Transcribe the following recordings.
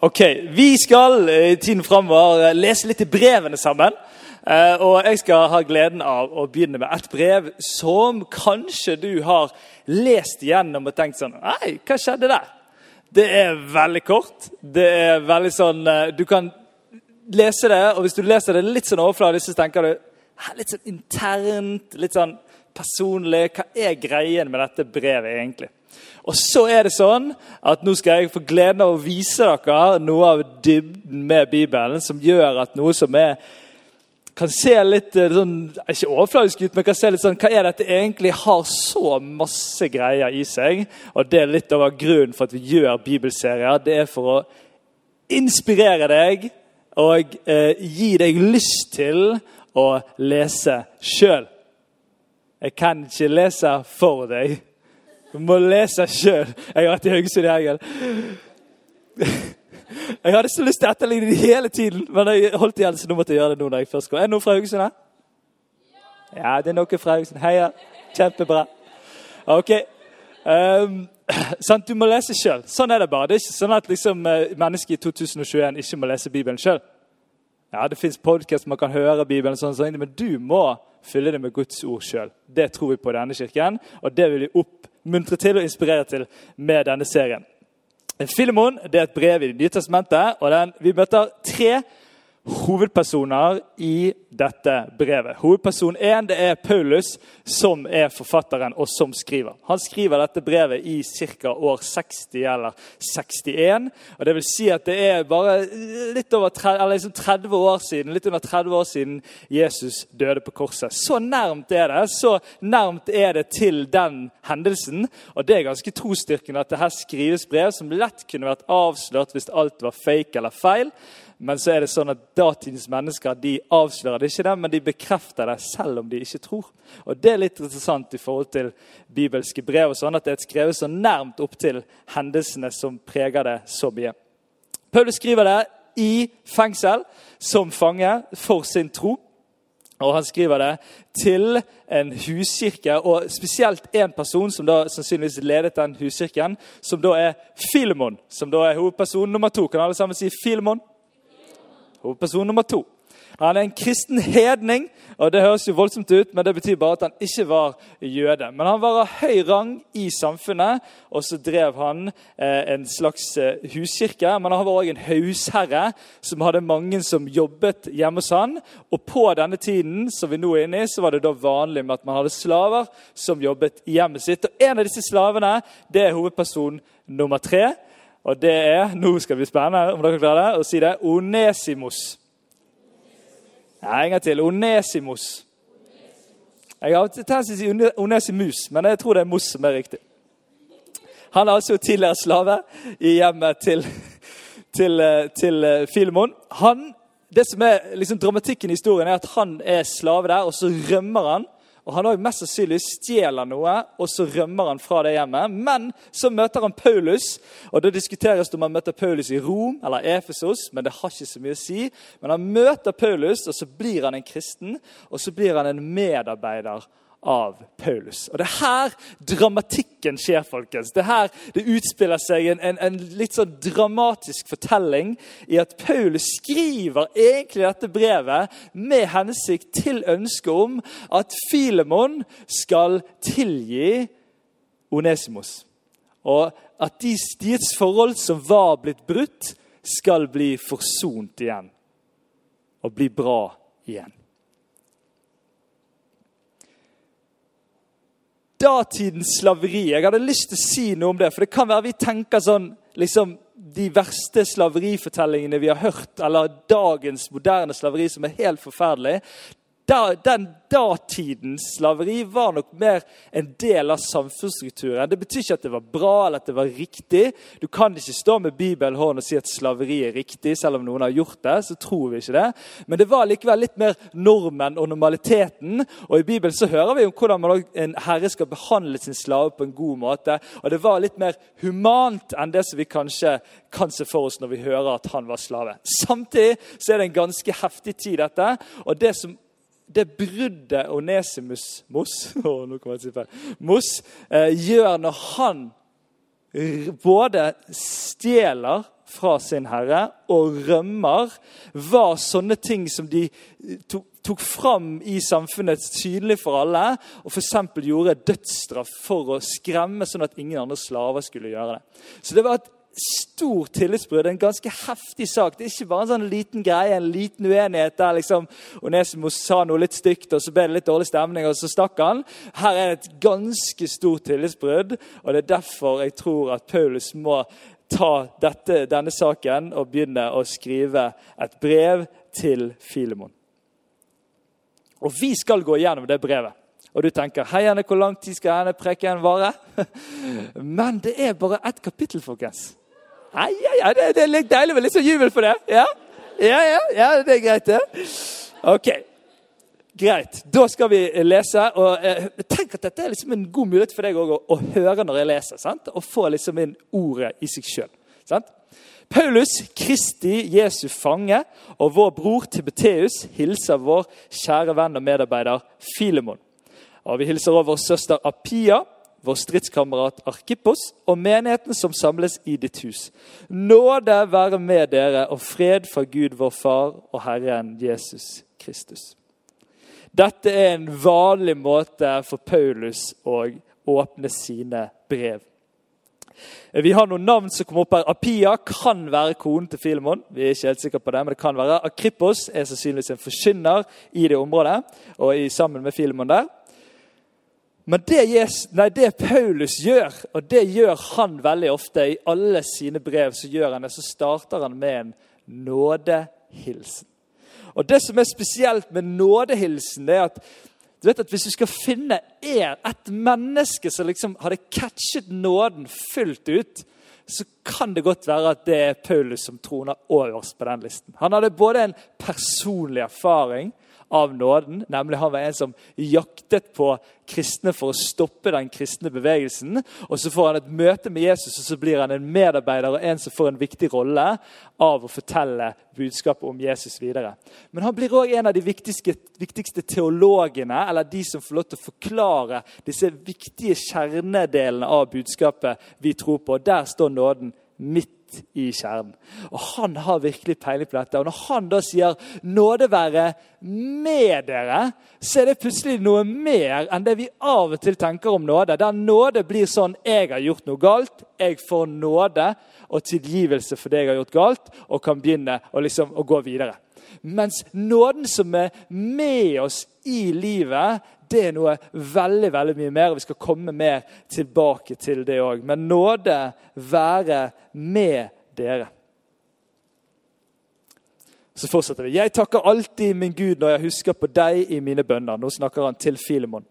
Ok, Vi skal eh, i tiden framover eh, lese litt i brevene sammen. Eh, Og jeg skal ha gleden av å begynne med et brev som kanskje du har lest gjennom og tenkt sånn Nei, hva skjedde der? Det er veldig kort. Det er veldig sånn Du kan lese det, og hvis du leser det litt sånn overfladisk, så tenker du litt sånn internt, litt sånn personlig. Hva er greien med dette brevet, egentlig? Og så er det sånn at nå skal jeg få gleden av å vise dere noe av dybden med Bibelen, som gjør at noe som er kan se litt eh, sånn, ikke overfladisk ut, men kan se litt sånn, hva er dette egentlig har så masse greier i seg. Og Det er litt over grunnen for at vi gjør bibelserier. Det er for å inspirere deg og eh, gi deg lyst til å lese sjøl. Jeg kan ikke lese for deg. Du må lese sjøl. Jeg har vært i Haugesund i helgen. Jeg hadde så lyst til å etterligne det hele tiden, men jeg holdt igjen, så nå måtte jeg gjøre det nå når jeg først kom. Er det noen fra Haugesund her? Ja, det er noen fra Haugesund. Heia. Kjempebra. Ok. Um, sant, Du må lese sjøl. Sånn er det bare. Det er ikke sånn at liksom, mennesket mennesker i 2021 ikke må lese Bibelen sjøl. Ja, det fins podkast man kan høre Bibelen, sånn, sånn, men du må fylle det med Guds ord sjøl. Det tror vi på denne kirken, og det vil vi oppmuntre til og inspirere til med denne serien. Filemon det er et brev i Det nye testamentet, og den, vi møter tre hovedpersoner i dette brevet. Hovedperson én er Paulus, som er forfatteren og som skriver. Han skriver dette brevet i ca. år 60 eller 61. og det vil si at det er bare litt over 30, liksom 30 år siden, litt under 30 år siden Jesus døde på korset. Så nærmt er det så nærmt er det til den hendelsen. Og det er ganske trosstyrkende at det her skrives brev som lett kunne vært avslørt hvis alt var fake eller feil. Men så er det sånn at datidens mennesker de avslører det ikke, det, men de bekrefter det selv om de ikke tror. Og Det er litt interessant i forhold til bibelske brev, og sånn at det er skrevet så nærmt opp til hendelsene som preger det så mye. Paulus skriver det i fengsel som fange for sin tro. Og Han skriver det til en huskirke, og spesielt én person som da sannsynligvis ledet den huskirken, som da er Filemon, som da er hovedperson nummer to. Kan alle sammen si Filemon? Hovedperson nummer to. Han er en kristen hedning, og det høres jo voldsomt ut, men det betyr bare at han ikke var jøde. Men han var av høy rang i samfunnet, og så drev han eh, en slags eh, huskirke. Men han var òg en hausherre som hadde mange som jobbet hjemme hos han. Og på denne tiden som vi nå er inne i, så var det da vanlig med at man hadde slaver som jobbet i hjemmet sitt. Og en av disse slavene det er hovedperson nummer tre. Og det er Nå skal det bli spennende om dere klarer det, å si det. Onesimos. Nei, en gang til. Onesimos. Jeg har tendens til å si Onesimus, men jeg tror det er Mos som er riktig. Han er altså tidligere slave i hjemmet til, til, til Filemon. Han, det som er liksom Dramatikken i historien er at han er slave der, og så rømmer han og Han også mest sannsynlig stjeler noe, og så rømmer han fra det hjemmet. Men så møter han Paulus, og det diskuteres om han møter Paulus i Rom eller Efesos. Men det har ikke så mye å si. Men han møter Paulus, og så blir han en kristen, og så blir han en medarbeider av Paulus. Og Det er her dramatikken skjer, folkens. Det er her det utspiller seg en, en, en, litt sånn dramatisk fortelling i at Paulus skriver egentlig dette brevet med hensikt til ønsket om at Filemon skal tilgi Onesimos. Og at de, deres forhold som var blitt brutt, skal bli forsont igjen. Og bli bra igjen. Datidens slaveri. Jeg hadde lyst til å si noe om det. For det kan være vi tenker sånn liksom, De verste slaverifortellingene vi har hørt, eller dagens moderne slaveri, som er helt forferdelig, da, den datidens slaveri var nok mer en del av samfunnsstrukturen. Det betyr ikke at det var bra eller at det var riktig. Du kan ikke stå med Bibelen og si at slaveri er riktig, selv om noen har gjort det. så tror vi ikke det. Men det var likevel litt mer normen og normaliteten. Og I Bibelen så hører vi om hvordan en herre skal behandle sin slave på en god måte. Og det var litt mer humant enn det som vi kanskje kan se for oss når vi hører at han var slave. Samtidig så er det en ganske heftig tid, dette. og det som det bruddet Onesimus Moss, oh, nå kommer jeg til feil, Mos eh, gjør når han både stjeler fra sin herre og rømmer, var sånne ting som de tok, tok fram i samfunnet tydelig for alle. Og f.eks. gjorde dødsstraff for å skremme, sånn at ingen andre slaver skulle gjøre det. Så det var et stort tillitsbrudd, en ganske heftig sak. Det er ikke bare en sånn liten greie, en liten uenighet der liksom Onesimus sa noe litt stygt, og så ble det litt dårlig stemning, og så stakk han. Her er det et ganske stort tillitsbrudd, og det er derfor jeg tror at Paulus må ta dette, denne saken og begynne å skrive et brev til Filemon. Og vi skal gå gjennom det brevet. Og du tenker hei, Anne, hvor lang tid skal denne preken vare? Men det er bare ett kapittel, folkens. Ja, ja, ja, det, det, er deilig med litt sånn jubel for det. Ja, ja, ja, ja det er greit, det. Ok, greit. Da skal vi lese. og eh, Tenk at dette er liksom en god mulighet for deg å, å, høre når jeg leser. sant? Og få liksom inn ordet i seg sjøl. Paulus, Kristi, Jesu fange, og vår bror Tibeteus hilser vår kjære venn og medarbeider Filemon. Og Vi hilser over vår søster Apia vår stridskamerat Arkippos og menigheten som samles i ditt hus. Nåde være med dere og fred fra Gud vår Far og Herren Jesus Kristus. Dette er en vanlig måte for Paulus å åpne sine brev. Vi har noen navn som kommer opp her. Apia kan være konen til Filemon. Vi er ikke helt sikre på det, men det kan være. Akrippos er sannsynligvis en forkynner i det området og sammen med Filemon der. Men det, Jesus, nei, det, Paulus gjør, og det gjør han veldig ofte i alle sine brev, så gjør han det, så starter han med en nådehilsen. Og Det som er spesielt med nådehilsen, det er at du vet at hvis du skal finne en, et menneske som liksom hadde catchet nåden fullt ut, så kan det godt være at det er Paulus som troner øverst på den listen. Han hadde både en personlig erfaring av nåden. Nemlig Han var en som jaktet på kristne for å stoppe den kristne bevegelsen. Og Så får han et møte med Jesus, og så blir han en medarbeider og en som får en viktig rolle av å fortelle budskapet om Jesus videre. Men han blir òg en av de viktigste, viktigste, teologene, eller de som får lov til å forklare disse viktige kjernedelene av budskapet vi tror på. Der står nåden midt i kjernen. Og Han har virkelig peiling på dette. Og Når han da sier 'nåde være med dere', så er det plutselig noe mer enn det vi av og til tenker om nåde. Der nåde blir sånn 'jeg har gjort noe galt', jeg får nåde og tilgivelse for det jeg har gjort galt, og kan begynne å, liksom, å gå videre. Mens nåden som er med oss i livet, det er noe veldig veldig mye mer. Vi skal komme mer tilbake til det òg. Men nåde være med dere. Så fortsetter vi. Jeg takker alltid min Gud når jeg husker på deg i mine bønner. Nå snakker han til Filemon.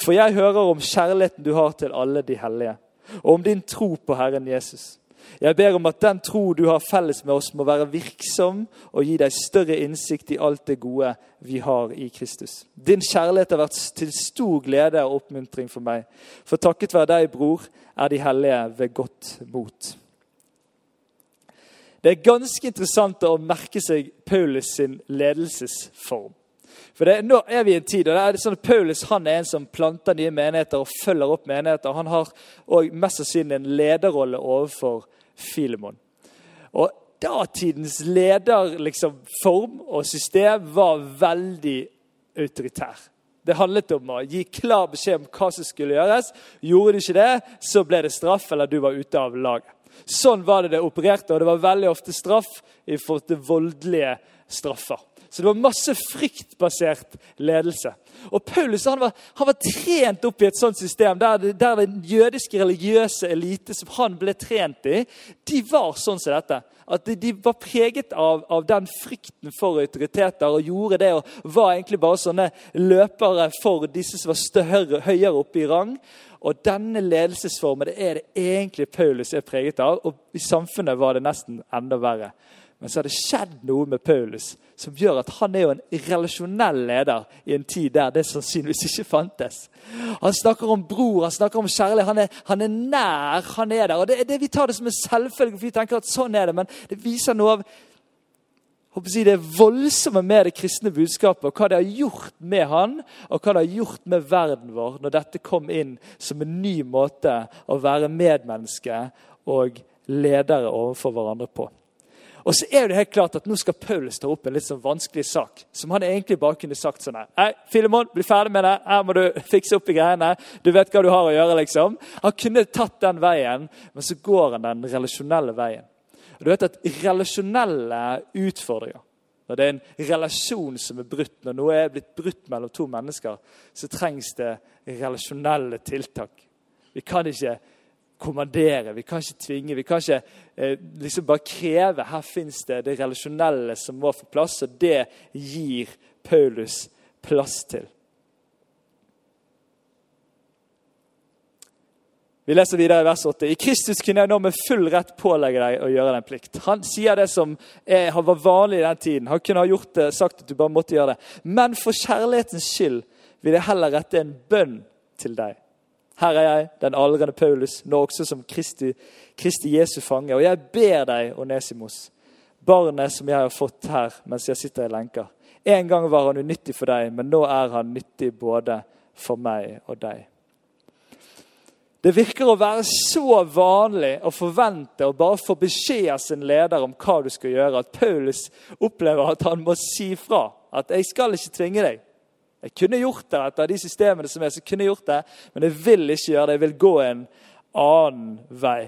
For jeg hører om kjærligheten du har til alle de hellige, og om din tro på Herren Jesus. Jeg ber om at den tro du har felles med oss, må være virksom og gi deg større innsikt i alt det gode vi har i Kristus. Din kjærlighet har vært til stor glede og oppmuntring for meg. For takket være deg, bror, er de hellige ved godt mot. Det er ganske interessant å merke seg Paulus sin ledelsesform. For det, Nå er vi i en tid og det er sånn at Paulus han er en som planter nye menigheter og følger opp menigheter. Han har også mest sannsynlig en lederrolle overfor Filemon. Og Datidens lederform liksom, og system var veldig autoritær. Det handlet om å gi klar beskjed om hva som skulle gjøres. Gjorde du ikke det, så ble det straff, eller du var ute av laget. Sånn var det det opererte, og det var veldig ofte straff i forhold til voldelige straffer. Så det var masse fryktbasert ledelse. Og Paulus han var, han var trent opp i et sånt system der, der den jødiske religiøse elite som han ble trent i, de var sånn som dette. At de, de var preget av, av, den frykten for autoriteter og gjorde det og var egentlig bare sånne løpere for disse som var større, høyere oppe i rang. Og denne ledelsesformen det er det egentlig Paulus er preget av. Og i samfunnet var det nesten enda verre. Men så har det skjedd noe med Paulus som gjør at han er jo en relasjonell leder i en tid der det sannsynligvis ikke fantes. Han snakker om bror, han snakker om kjærlighet. Han er, han er nær, han er der. Og det, det, Vi tar det som en selvfølge, for vi tenker at sånn er det, men det viser noe av si, det voldsomme med det kristne budskapet, og hva det har gjort med han, og hva det har gjort med verden vår når dette kom inn som en ny måte å være medmenneske og ledere overfor hverandre på. Og så er det helt klart at Nå skal Paulus ta opp en litt sånn vanskelig sak. Som han egentlig bare kunne sagt sånn her. Hei, Filemon, bli ferdig med det. Her må du fikse opp i greiene. Du vet hva du har å gjøre, liksom. Han kunne tatt den veien, men så går han den relasjonelle veien. Og du vet at Relasjonelle utfordringer når det er en relasjon som er brutt, når noe er blitt brutt mellom to mennesker, så trengs det relasjonelle tiltak. Vi kan ikke kommandere, vi kan ikke tvinge. Vi kan ikke eh, liksom bare kreve. Her fins det det relasjonelle som må få plass, og det gir Paulus plass til. Vi leser videre i vers 8. I Kristus kunne jeg nå med full rett pålegge deg å gjøre den plikt. Han sier det som er, var vanlig i den tiden. Han kunne ha gjort det, sagt at du bare måtte gjøre det. Men for kjærlighetens skyld vil jeg heller rette en bønn til deg. Her er jeg, den aldrende Paulus, nå også som Kristi, Kristi Jesu fange. Og jeg ber deg, Onesimos, barnet som jeg har fått her mens jeg sitter i lenka. En gang var han unyttig for deg, men nå er han nyttig både for meg og deg. Det virker å være så vanlig å forvente å bare få beskjed av sin leder om hva du skal gjøre, at Paulus opplever at han må si fra. At 'jeg skal ikke tvinge deg'. Jeg kunne gjort det etter de systemene som er, så kunne jeg gjort det, men jeg vil ikke gjøre det. Jeg vil gå en annen vei.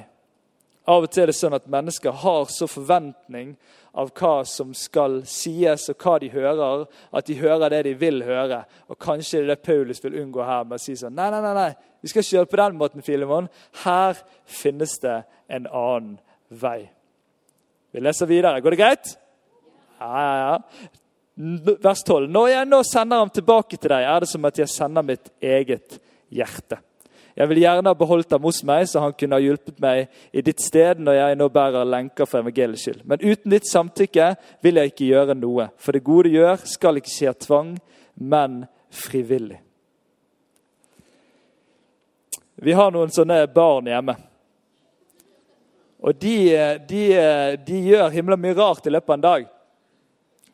Av og til er det sånn at mennesker har så forventning av hva som skal sies, og hva de hører, at de hører det de vil høre. Og Kanskje det er det Paulus vil unngå her med å si sånn Nei, nei, nei, nei. vi skal ikke gjøre det på den måten, Filemon. Her finnes det en annen vei. Vi leser videre. Går det greit? Ja, ja, ja vers 12. Når jeg nå sender ham tilbake til deg, er det som at jeg sender mitt eget hjerte. Jeg vil gjerne ha beholdt ham hos meg, så han kunne ha hjulpet meg i ditt sted når jeg nå bærer lenker for evangeliets skyld. Men uten ditt samtykke vil jeg ikke gjøre noe. For det gode gjør, skal ikke skje tvang, men frivillig. Vi har noen sånne barn hjemme. Og de, de, de gjør himla mye rart i løpet av en dag.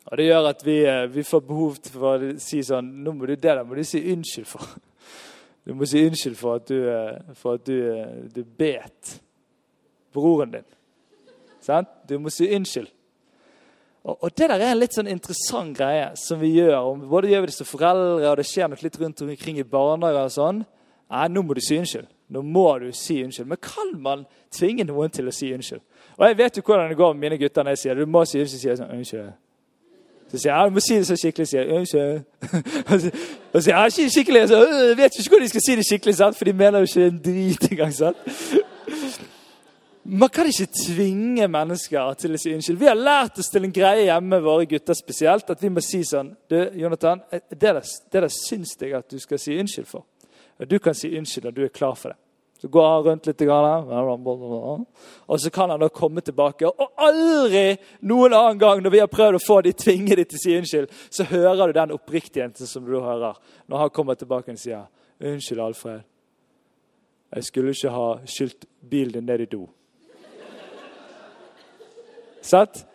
Og Det gjør at vi, eh, vi, får behov for å si sånn Nå må du det der må du si unnskyld for. Du må si unnskyld for at du, eh, for at du, eh, du bet broren din. Sant? Du må si unnskyld. Og, og, Det der er en litt sånn interessant greie som vi gjør. Og både gjør vi det som foreldre, og det skjer nok litt rundt omkring i barnehager. og sånn. Nei, nå må du si unnskyld. Nå må du si unnskyld. Men kan man tvinge noen til å si unnskyld? Og Jeg vet jo hvordan det går med mine gutter når jeg sier det. Du må si unnskyld. sier jeg sånn, unnskyld. Så sier jeg, du må si det så skikkelig. sier jeg, Unnskyld. Og sier jeg, ikke skikkelig. Så, jeg vet ikke hvordan de skal si det skikkelig, sant? for de mener jo ikke en drit engang. sant? Man kan ikke tvinge mennesker til å si unnskyld. Vi har lært oss til en greie hjemme, våre gutter spesielt, at vi må si sånn Du, Jonathan, det der, det der syns jeg at du skal si unnskyld for. Og du kan si unnskyld når du er klar for det. Så går han rundt litt, og så kan han da komme tilbake. Og aldri noen annen gang når vi har prøvd å få de tvinge de til å si unnskyld, så hører du den oppriktigheten som du hører når han kommer tilbake og sier 'Unnskyld, Alfred. Jeg skulle ikke ha skylt bilen din ned i do.' Sett?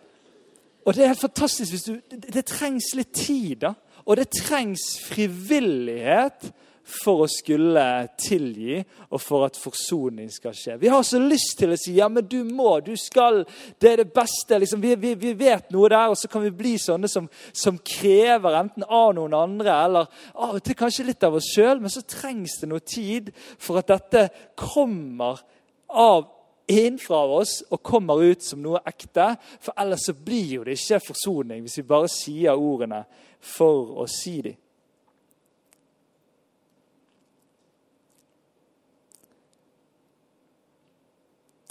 Og det er helt fantastisk. hvis du, det, det trengs litt tid, da. Og det trengs frivillighet for å skulle tilgi og for at forsoning skal skje. Vi har så lyst til å si ja, men du må, du skal, det er det beste. Liksom, vi, vi, vi, vet noe der, og så kan vi bli sånne som, som krever enten av noen andre eller av og til kanskje litt av oss sjøl. Men så trengs det noe tid for at dette kommer av innenfra oss og kommer ut som noe ekte. For ellers så blir jo det ikke forsoning hvis vi bare sier ordene for å si dem.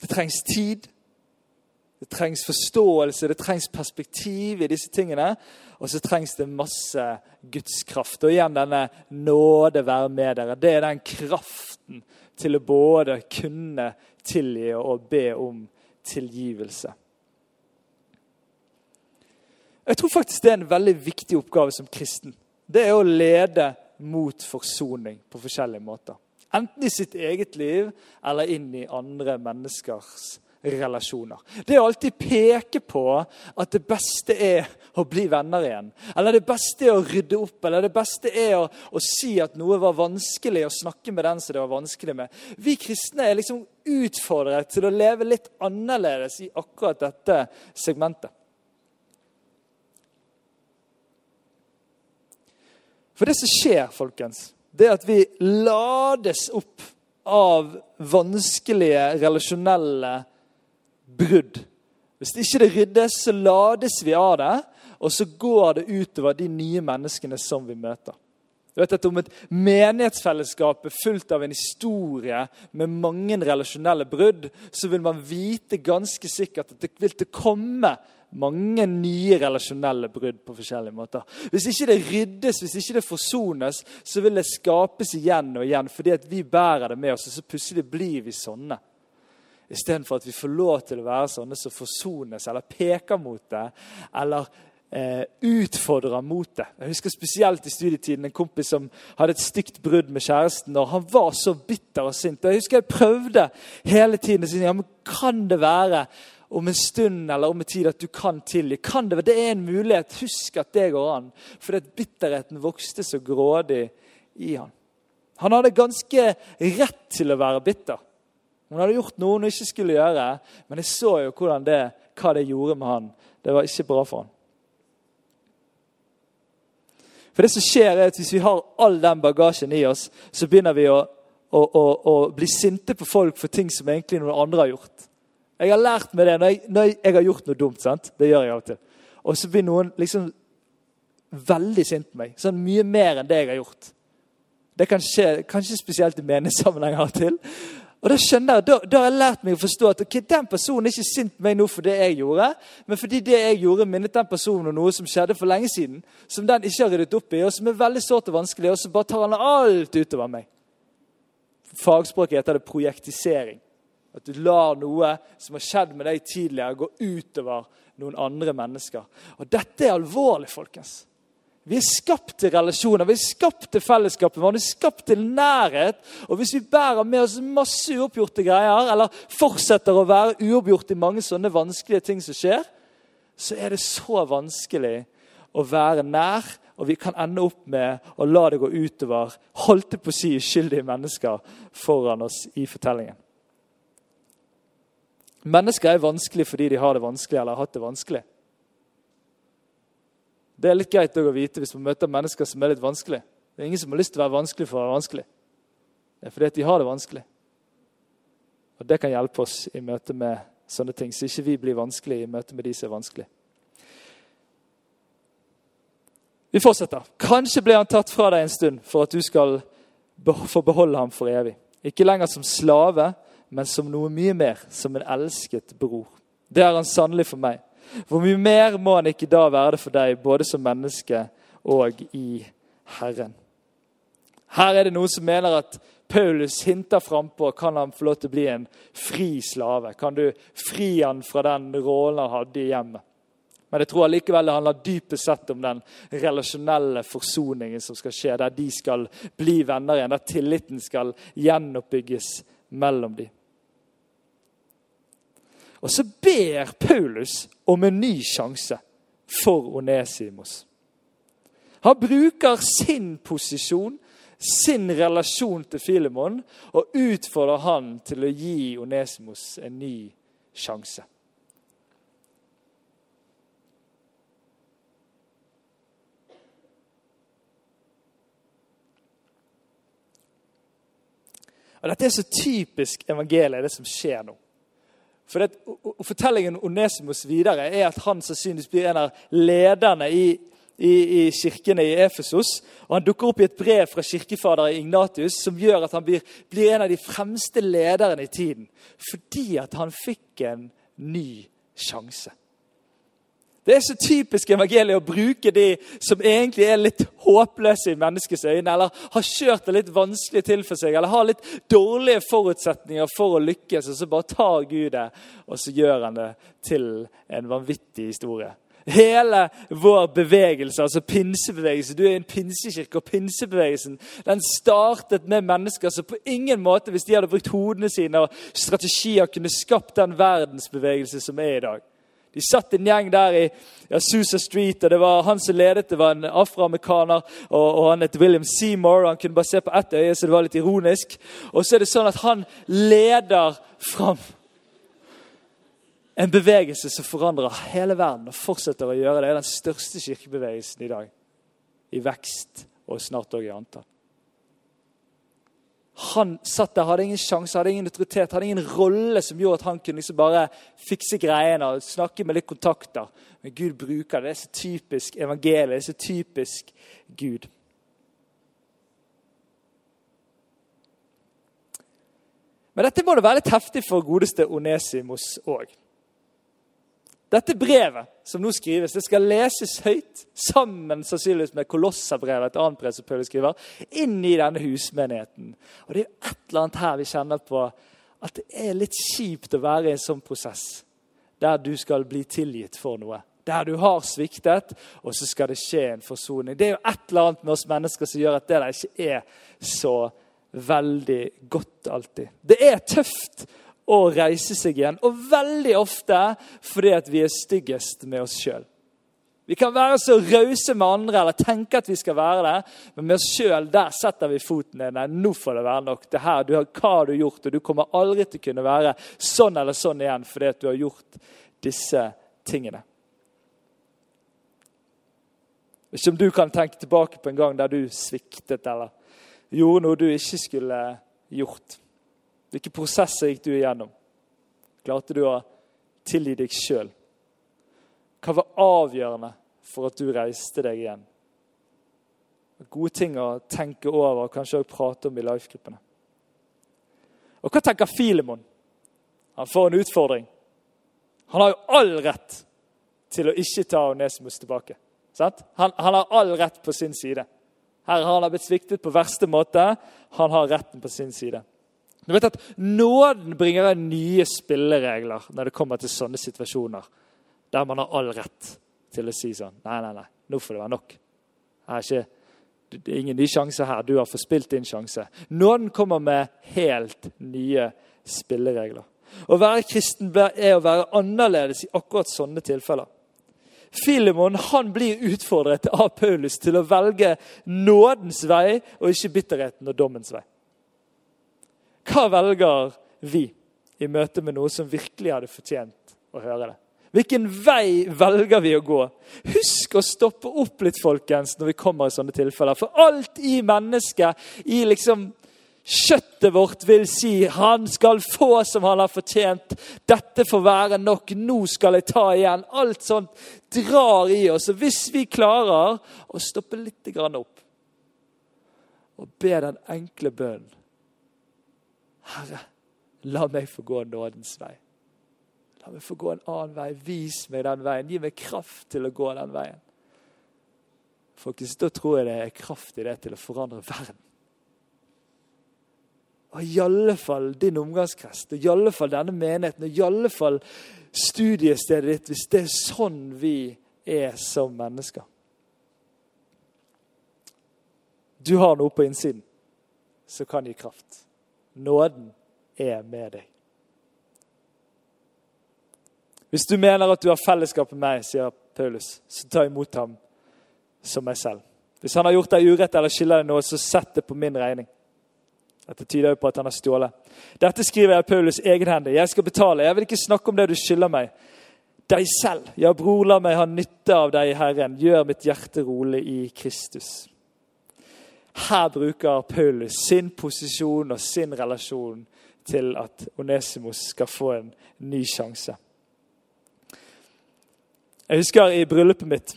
Det trengs tid, det trengs forståelse, det trengs perspektiv i disse tingene. Og så trengs det masse Guds kraft. Og igjen denne nåde være med dere. Det er den kraften til å både kunne tilgi og be om tilgivelse. Jeg tror faktisk det er en veldig viktig oppgave som kristen. Det er å lede mot forsoning på forskjellige måter. Enten i sitt eget liv eller inn i andre menneskers relasjoner. Det å alltid peke på at det beste er å bli venner igjen. Eller det beste er å rydde opp, eller det beste er å, å si at noe var vanskelig, å snakke med den som det var vanskelig med. Vi kristne er liksom utfordret til å leve litt annerledes i akkurat dette segmentet. For det som skjer, folkens, det er at vi lades opp av vanskelige relasjonelle brudd. Hvis ikke det ryddes, så lades vi av det, og så går det utover de nye menneskene som vi møter. Du vet at Om et menighetsfellesskap er fullt av en historie med mange relasjonelle brudd, så vil man vite ganske sikkert at det vil til komme mange nye relasjonelle brudd på forskjellige måter. Hvis ikke det ryddes, hvis ikke det forsones, så vil det skapes igjen og igjen fordi at vi bærer det med oss, og så plutselig blir vi sånne. Istedenfor at vi får lov til å være sånne som forsones eller peker mot det. Eller eh, utfordra mot det. Jeg husker spesielt i studietiden en kompis som hadde et stygt brudd med kjæresten. og Han var så bitter og sint. Jeg husker jeg prøvde hele tiden ja, men kan det være om en stund eller om en tid at du kan tilgi. Kan det, det er en mulighet. Husk at det går an. For bitterheten vokste så grådig i han. Han hadde ganske rett til å være bitter. Hun hadde gjort noe hun ikke skulle gjøre, men jeg så jo det, hva det gjorde med han. Det var ikke bra for han. For det som skjer er at Hvis vi har all den bagasjen i oss, så begynner vi å, å, å, å bli sinte på folk for ting som egentlig noen andre har gjort. Jeg har lært meg det når jeg, når jeg har gjort noe dumt. sant? Det gjør jeg til. Og så blir noen liksom veldig sint på meg. Sånn mye mer enn det jeg har gjort. Det kan skje, kanskje spesielt i meningssammenheng av og til. Og Da skjønner jeg, da, da, har jeg lært meg å forstå at okay, den personen er ikke sint på meg nå for det jeg gjorde, men fordi det jeg gjorde, minnet den personen om noe som skjedde for lenge siden, som den ikke har ryddet opp i, og som er veldig sårt og vanskelig, og så bare tar han alt utover meg. Fagspråket heter det projektisering. At du lar noe som har skjedd med deg tidligere, gå utover noen andre mennesker. Og Dette er alvorlig, folkens. Vi er skapt til relasjoner, vi er skapt til fellesskapet vi er skapt til nærhet. Og hvis vi bærer med oss masse uoppgjorte greier, eller fortsetter å være uoppgjort i mange sånne vanskelige ting som skjer, så er det så vanskelig å være nær, og vi kan ende opp med å la det gå utover holdt på å si uskyldige mennesker foran oss i fortellingen. Mennesker er vanskelig fordi de har det vanskelig eller har hatt det vanskelig. Det er litt greit å vite hvis man møter mennesker som er litt vanskelig. Det er ingen som har lyst til å være vanskelig for å være vanskelig. Det er fordi at de har det vanskelig. Og Det kan hjelpe oss i møte med sånne ting, så ikke vi blir vanskelig i møte med de som er vanskelig. Vi fortsetter. Kanskje ble han tatt fra deg en stund for at du skal få beholde ham for evig. Ikke lenger som slave, men som noe mye mer, som en elsket bror. Det er han sannelig for meg. Hvor mye mer må han ikke da være det for deg, både som menneske og i Herren? Her er det noen som mener at Paulus hinter frampå kan han få lov til å bli en fri slave. Kan du fri han fra den rollen han hadde i hjemmet? Men jeg tror allikevel det handler dypest sett om den relasjonelle forsoningen som skal skje, der de skal bli venner igjen, der tilliten skal gjenoppbygges mellom dem. Og så ber Paulus om en ny sjanse for Onesimos. Han bruker sin posisjon, sin relasjon til Filemon, og utfordrer han til å gi Onesimos en ny sjanse. Og Dette er så typisk evangeliet, det som skjer nå. For det, og, Fortellingen om Onesimos videre er at han sannsynligvis blir en av lederne i, i, i kirkene i Efesos. Og Han dukker opp i et brev fra kirkefader Ignatius som gjør at han blir, blir en av de fremste lederne i tiden. Fordi at han fikk en ny sjanse. Det er så typisk evangeliet å bruke de som egentlig er litt håpløse i menneskets øyne, eller har kjørt det litt vanskelig til for seg, eller har litt dårlige forutsetninger for å lykkes, og så bare tar Gud det, og så gjør han det til en vanvittig historie. Hele vår bevegelse, altså pinsebevegelse Du er en pinsekirke, og pinsebevegelsen den startet med mennesker som på ingen måte, hvis de hadde brukt hodene sine og strategier, kunne skapt den verdensbevegelse som er i dag. De satt en gjeng der i Azusa Street, og det var han som ledet det, var en afroamerikaner. Og, og Han het William Seymour, og han kunne bare se på ett øye, så det var litt ironisk. Og så er det sånn at han leder fram en bevegelse som forandrer hele verden, og fortsetter å gjøre det. Det er den største kirkebevegelsen i dag. I vekst, og snart òg i antall. Han satt der, hadde ingen sjanse, hadde ingen autoritet, hadde ingen rolle som gjorde at han kunne liksom bare fikse greiene og snakke med litt kontakter. Men Gud bruker det. Det er så typisk evangeliet. Det er så typisk Gud. Men dette må det være litt heftig for godeste Onesimos òg. Dette brevet som nå skrives, det skal leses høyt sammen sannsynligvis med Kolosserbrevet, et annet brev som Paulus skriver, inn i denne husmenigheten. Og Det er et eller annet her vi kjenner på at det er litt kjipt å være i en sånn prosess der du skal bli tilgitt for noe. Der du har sviktet, og så skal det skje en forsoning. Det er jo et eller annet med oss mennesker som gjør at det der ikke er så veldig godt alltid. Det er tøft å reise seg igjen. Og veldig ofte fordi at vi er styggest med oss sjøl. Vi kan være så rause med andre eller tenke at vi skal være det, men med oss sjøl setter vi foten ned. Nei, nå får det være nok. Det her, du har, hva har du gjort? Og du kommer aldri til å kunne være sånn eller sånn igjen fordi at du har gjort disse tingene. Ikke om du kan tenke tilbake på en gang der du sviktet eller gjorde noe du ikke skulle gjort. Hvilke prosesser gikk du igjennom? Klarte du å tilgi deg sjøl? Hva var avgjørende for at du reiste deg igjen? Gode ting å tenke over og kanskje også prate om i life-gruppene. Og hva tenker Filemon? Han får en utfordring. Han har jo all rett til å ikke ta Onesimus tilbake. Han, han, har all rett på sin side. Her har han blitt sviktet på verste måte. Han har retten på sin side. Du vet at Nåden bringer inn nye spilleregler når det kommer til sånne situasjoner. Der man har all rett til å si sånn Nei, nei, nei, nå får det være nok. Ikke, det er ingen ny sjanse her. Du har forspilt din sjanse. Nåden kommer med helt nye spilleregler. Å være kristen er å være annerledes i akkurat sånne tilfeller. Filemon han blir utfordret av Paulus til å velge nådens vei og ikke bitterheten og dommens vei. Hva velger vi i møte med noe som virkelig hadde fortjent å høre det? Hvilken vei velger vi å gå? Husk å stoppe opp litt folkens, når vi kommer i sånne tilfeller. For alt i mennesket, i liksom kjøttet vårt, vil si 'han skal få som han har fortjent'. 'Dette får være nok. Nå skal jeg ta igjen.' Alt sånt drar i oss. Og hvis vi klarer å stoppe litt opp og be den enkle bønnen Herre, la meg få gå nådens vei. La meg få gå en annen vei. Vis meg den veien. Gi meg kraft til å gå den veien. Faktisk, Da tror jeg det er kraft i det til å forandre verden. Og i alle fall din omgangskrets, og i alle fall denne menigheten, og i alle fall studiestedet ditt, hvis det er sånn vi er som mennesker. Du har noe på innsiden som kan gi kraft. Nåden er med deg. Hvis du mener at du har fellesskap med meg, sier Paulus, så ta imot ham som meg selv. Hvis han har gjort deg urett eller skylder deg noe, så sett det på min regning. Dette tyder jo på at han har stjålet. Dette skriver jeg Paulus egenhendig. Jeg skal betale. Jeg vil ikke snakke om det du skylder meg. Deg selv. Ja, bror, la meg ha nytte av deg Herren. Gjør mitt hjerte rolig i Kristus. Her bruker Paulus sin posisjon og sin relasjon til at Onesimos skal få en ny sjanse. Jeg husker i bryllupet mitt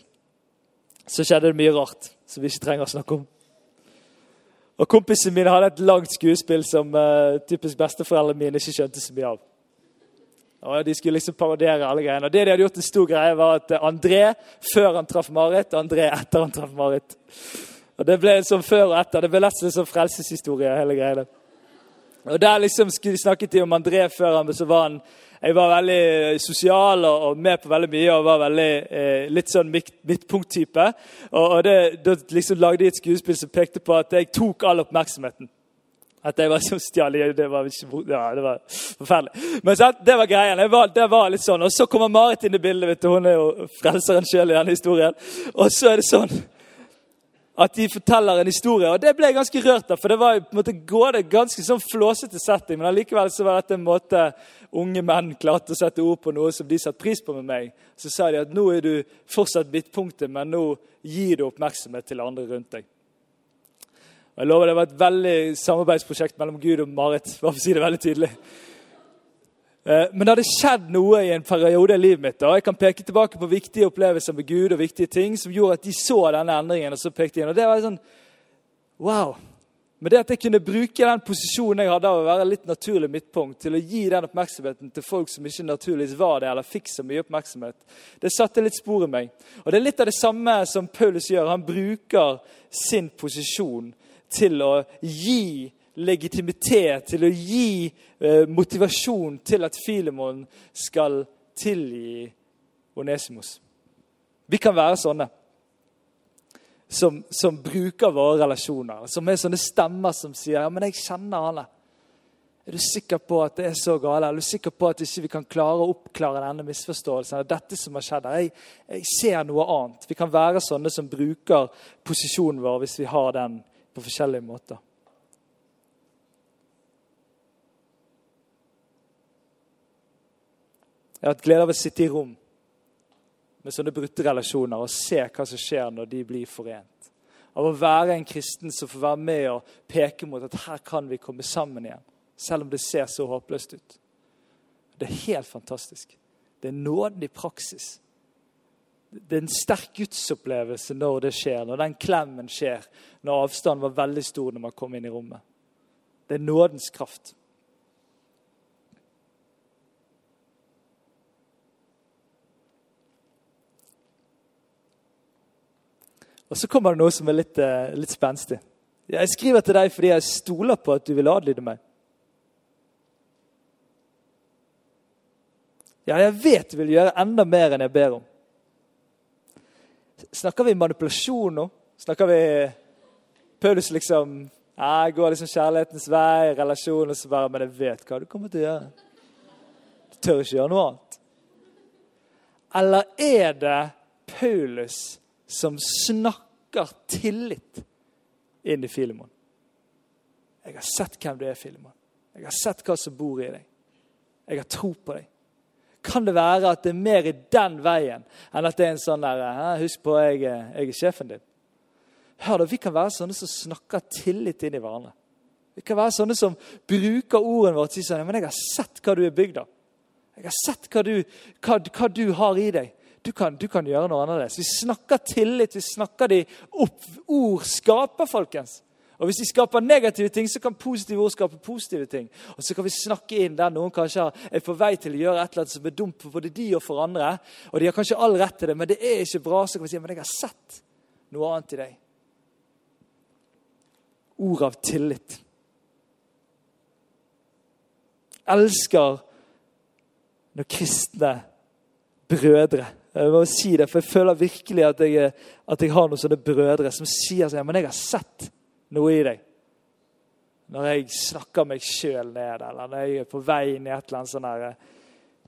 så skjedde det mye rart som vi ikke trenger å snakke om. Og Kompisene mine hadde et langt skuespill som uh, typisk besteforeldrene mine ikke skjønte så mye av. Og De skulle liksom parodiere alle greiene. Og det de hadde gjort en stor greie, var at André før han traff Marit, og André etter han traff Marit. Og Det ble en sånn før og etter. Det ble nesten en sånn frelseshistorie. hele greiene. Og Der liksom snakket de om André før han, så var han jeg var veldig sosial og, med på veldig mye og var veldig eh, litt sånn midtpunkttype. Og, og Da liksom lagde de et skuespill som pekte på at jeg tok all oppmerksomheten. At jeg var så stjal det var ikke ja, det var forferdelig. Men så, det var greien. Var, det var litt sånn. Og så kommer Marit inn i bildet. vet du, Hun er jo frelseren sjøl i denne historien. Og så er det sånn at de forteller en historie. Og det ble jeg ganske rørt av, for det var på en måte gående, ganske sånn flåsete setting. Men allikevel så var dette en måte unge menn klarte å sette ord på noe som de satte pris på med meg. Så sa de at nå er du fortsatt midtpunktet, men nå gir du oppmerksomhet til andre rundt deg. Og jeg lover Det var et veldig samarbeidsprosjekt mellom Gud og Marit. for å si det veldig tydelig. Eh, men det hadde skjedd noe i en periode i livet mitt. og Jeg kan peke tilbake på viktige opplevelser med Gud og viktige ting som gjorde at de så denne endringen. Og så pekte de inn. Og det var sånn, wow. Men det at jeg kunne bruke den posisjonen jeg hadde av å være litt naturlig midtpunkt, til å gi den oppmerksomheten til folk som ikke naturligvis var det, eller fikk så mye oppmerksomhet, det satte litt spor i meg. Og Det er litt av det samme som Paulus gjør. Han bruker sin posisjon til å gi legitimitet, til å gi eh, motivasjon til at Filemon skal tilgi Onesimos. Vi kan være sånne som, som, bruker våre relasjoner. Som er sånne stemmer som sier ja, men jeg kjenner han. Er du sikker på at det er så gale? Er du sikker på at ikke vi ikke kan klare å oppklare denne misforståelsen? Er dette som har skjedd her? Jeg, jeg, ser noe annet. Vi kan være sånne som bruker posisjonen vår hvis vi har den på forskjellige måter. Jeg har hatt glede av å sitte i rom med sånne brutte relasjoner og se hva som skjer når de blir forent. Av å være en kristen som får være med og peke mot at her kan vi komme sammen igjen. Selv om det ser så håpløst ut. Det er helt fantastisk. Det er nåden i praksis. Det er en sterk gudsopplevelse når det skjer, når den klemmen skjer, når avstanden var veldig stor når man kom inn i rommet. Det er nådens kraft. Og så kommer det noe som er litt, uh, litt spenstig. Jeg skriver til deg fordi jeg stoler på at du vil adlyde meg. Ja, jeg vet du vil gjøre enda mer enn jeg ber om. Snakker vi manipulasjon nå? Snakker vi Paulus liksom jeg går liksom kjærlighetens vei, relasjon, og så bare Men jeg vet hva du kommer til å gjøre. Du tør ikke gjøre noe annet. Eller er det Paulus som snakker tillit inn i Filemon. Jeg har sett hvem du er, Filemon. Jeg har sett hva som bor i deg. Jeg har tro på deg. Kan det være at det er mer i den veien enn at det er en sånn der Husk på, jeg, jeg er sjefen din. Hør da, Vi kan være sånne som snakker tillit inn i hverandre. Vi kan være sånne som bruker ordene våre og sier sånn, men jeg har sett hva du er bygd av. Jeg har sett hva du, hva, hva du har i deg du kan, du kan gjøre noe annerledes. Vi snakker tillit, vi snakker de opp. Ord skaper, folkens. Og Hvis de skaper negative ting, så kan positive ord skape positive ting. Og Så kan vi snakke inn der noen kanskje er på vei til å gjøre et eller annet som er dumt for både de og for andre. Og de har kanskje all rett til det, men det er ikke bra. Så kan vi si men jeg har sett noe annet i deg. Ord av tillit. Elsker når kristne brødre jeg må si det, for jeg føler virkelig at jeg, at jeg har noen sånne brødre som sier sånn Men jeg har sett noe i deg. Når jeg snakker meg sjøl ned, eller når jeg er på vei inn i et eller annet sånn eh,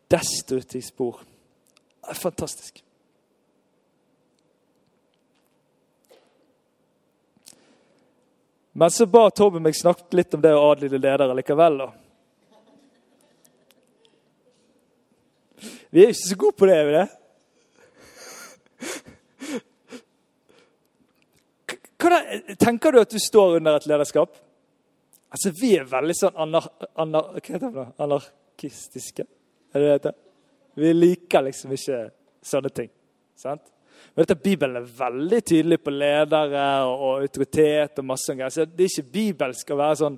destruktivt spor. Det er fantastisk. Men så ba Tobbe meg snakke litt om det å adlyde ledere likevel. da. Vi er ikke så gode på det. er vi det? Hvordan, tenker du at du står under et lederskap? Altså, Vi er veldig sånn anar, anar, hva heter det, anarkistiske. Er det det heter? Vi liker liksom ikke sånne ting. sant? Men dette Bibelen er veldig tydelig på ledere og, autoritet og masse greier. Så det er ikke bibelsk å være sånn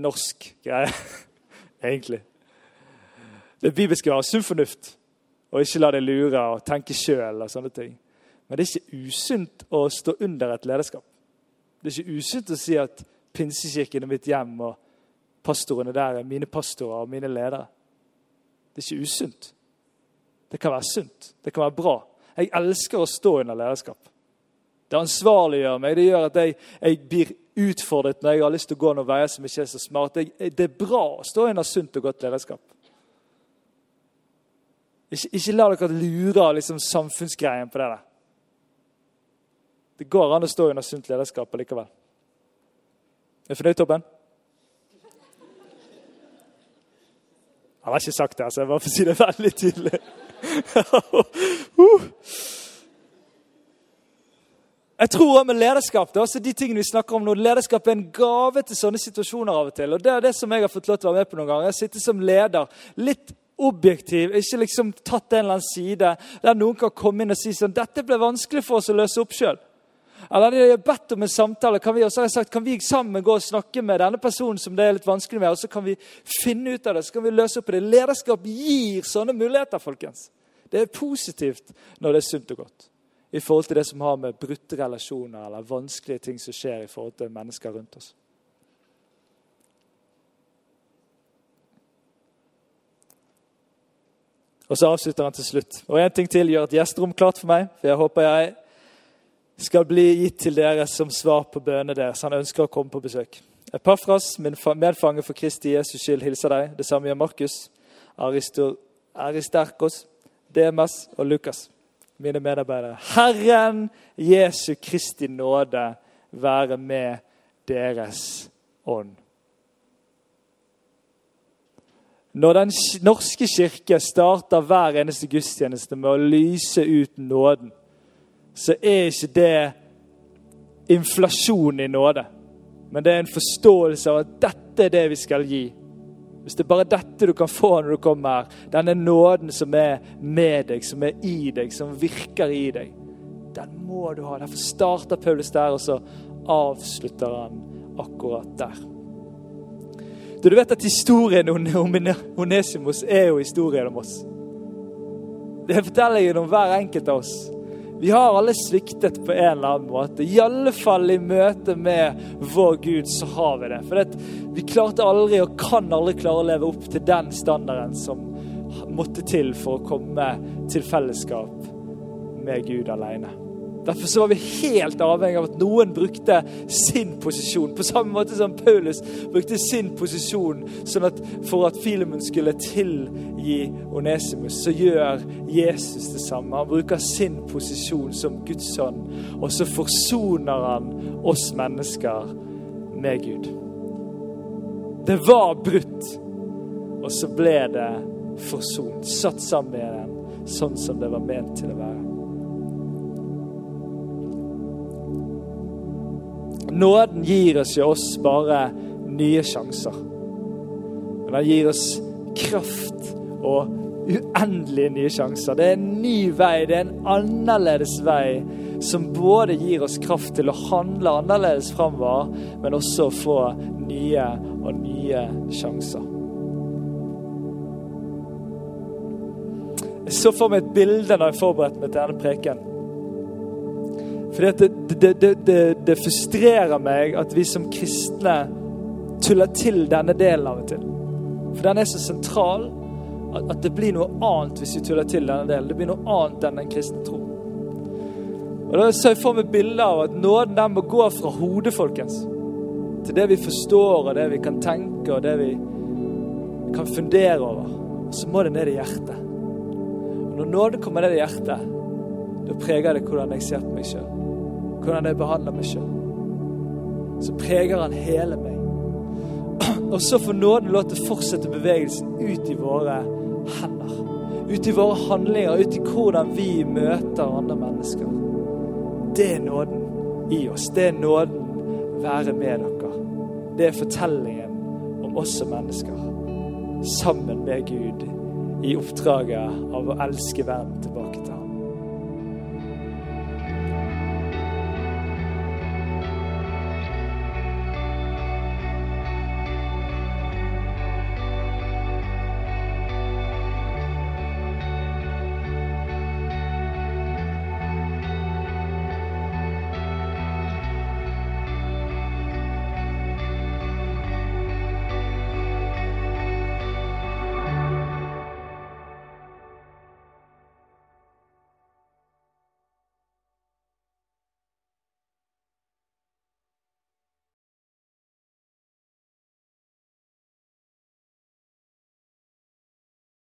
norsk greie, egentlig. Det bibelske skal være sunn fornuft og ikke la deg lure og tenke sjøl og sånne ting. Men det er ikke usunt å stå under et lederskap. Det er ikke usunt å si at pinsekirken er mitt hjem, og pastorene der er mine pastorer og mine ledere. Det er ikke usunt. Det kan være sunt. Det kan være bra. Jeg elsker å stå under lederskap. Det ansvarliggjør meg. Det gjør at jeg, jeg, blir utfordret når jeg har lyst til å gå noen veier som ikke er så smart. Jeg, det er bra å stå under sunt og godt lederskap. Ikke, ikke la dere lure av liksom, samfunnsgreien på det der. Det går an å stå under sunt lederskap likevel. Er du fornøyd, Tobben? Han har ikke sagt det, så jeg bare får si det veldig tydelig. Jeg tror også med lederskap det er også de tingene vi snakker om nå, lederskap er en gave til sånne situasjoner av og til. og Det er det som jeg har fått lov til å være med på noen ganger. Jeg sitter som leder, litt objektiv, ikke liksom tatt en eller annen side, der noen kan komme inn og si sånn Dette ble vanskelig for oss å løse opp sjøl. Eller de har bedt om en samtale. Kan vi, jeg sagt, kan vi sammen gå og snakke med denne personen som det er litt vanskelig med, og så kan vi finne ut av det, så kan vi løse opp det. Lederskap gir sånne muligheter, folkens. Det er positivt når det er sunt og godt. I forhold til det som har med brutte relasjoner eller vanskelige ting som skjer i forhold til mennesker rundt oss. Og så avslutter han til slutt. Og en ting til gjør et gjesterom klart for meg. for Jeg håper jeg skal bli gitt til dere som svar på bønnene deres. Han ønsker å komme på besøk. Epafras, min medfange for Kristi Jesus skyld, hilser deg. Det samme gjør Markus, Aristerkos, Demas og Lukas, mine medarbeidere. Herren Jesu Kristi nåde være med deres ånd. Når Den norske kirke starter hver eneste gudstjeneste med å lyse ut nåden, så er ikke det inflasjon i nåde. Men det er en forståelse av at dette er det vi skal gi. Hvis det er bare dette du kan få når du kommer her, denne nåden som er med deg, som er i deg, som virker i deg, den må du ha. Derfor starter Paulus der, og så avslutter han akkurat der. Du, du vet at historien om Onesimus er jo historien om oss. Det forteller fortellingen om hver enkelt av oss. Vi har alle sviktet på en eller annen måte. I alle fall i møte med vår Gud, så har vi det. For vi klarte aldri og kan aldri klare å leve opp til den standarden som måtte til for å komme til fellesskap med Gud alene. Derfor så var vi helt avhengig av at noen brukte sin posisjon. På samme måte som Paulus brukte sin posisjon sånn at for at Filemon skulle tilgi Onesimus, så gjør Jesus det samme. Han bruker sin posisjon som Guds sønn, og så forsoner han oss mennesker med Gud. Det var brutt, og så ble det forsont. Satt sammen med den sånn som det var ment til å være. Nåden gir oss jo oss bare nye sjanser. Men den gir oss kraft og uendelige nye sjanser. Det er en ny vei, det er en annerledes vei som både gir oss kraft til å handle annerledes framover, men også å få nye og nye sjanser. Jeg så for meg et bilde når jeg forberedte meg til denne preken. Fordi det, det, det, det, frustrerer meg at vi som kristne tuller til denne delen av og til. For den er så sentral at, det blir noe annet hvis vi tuller til denne delen. Det blir noe annet enn den kristne tro. Og Da ser jeg for meg bilder av at nåden den må gå fra hodet, folkens, til det vi forstår, og det vi kan tenke, og det vi kan fundere over. Og så må det ned i hjertet. Og Når nåden kommer ned i hjertet, da preger det hvordan jeg ser på meg sjøl hvordan jeg behandler meg sjøl. Så preger han hele meg. Og så får nåden lov til å fortsette bevegelsen ut i våre hender. Ut i våre handlinger, ut i hvordan vi møter andre mennesker. Det er nåden i oss. Det er nåden være med dere. Det er fortellingen om oss som mennesker sammen med Gud i oppdraget av å elske verden tilbake til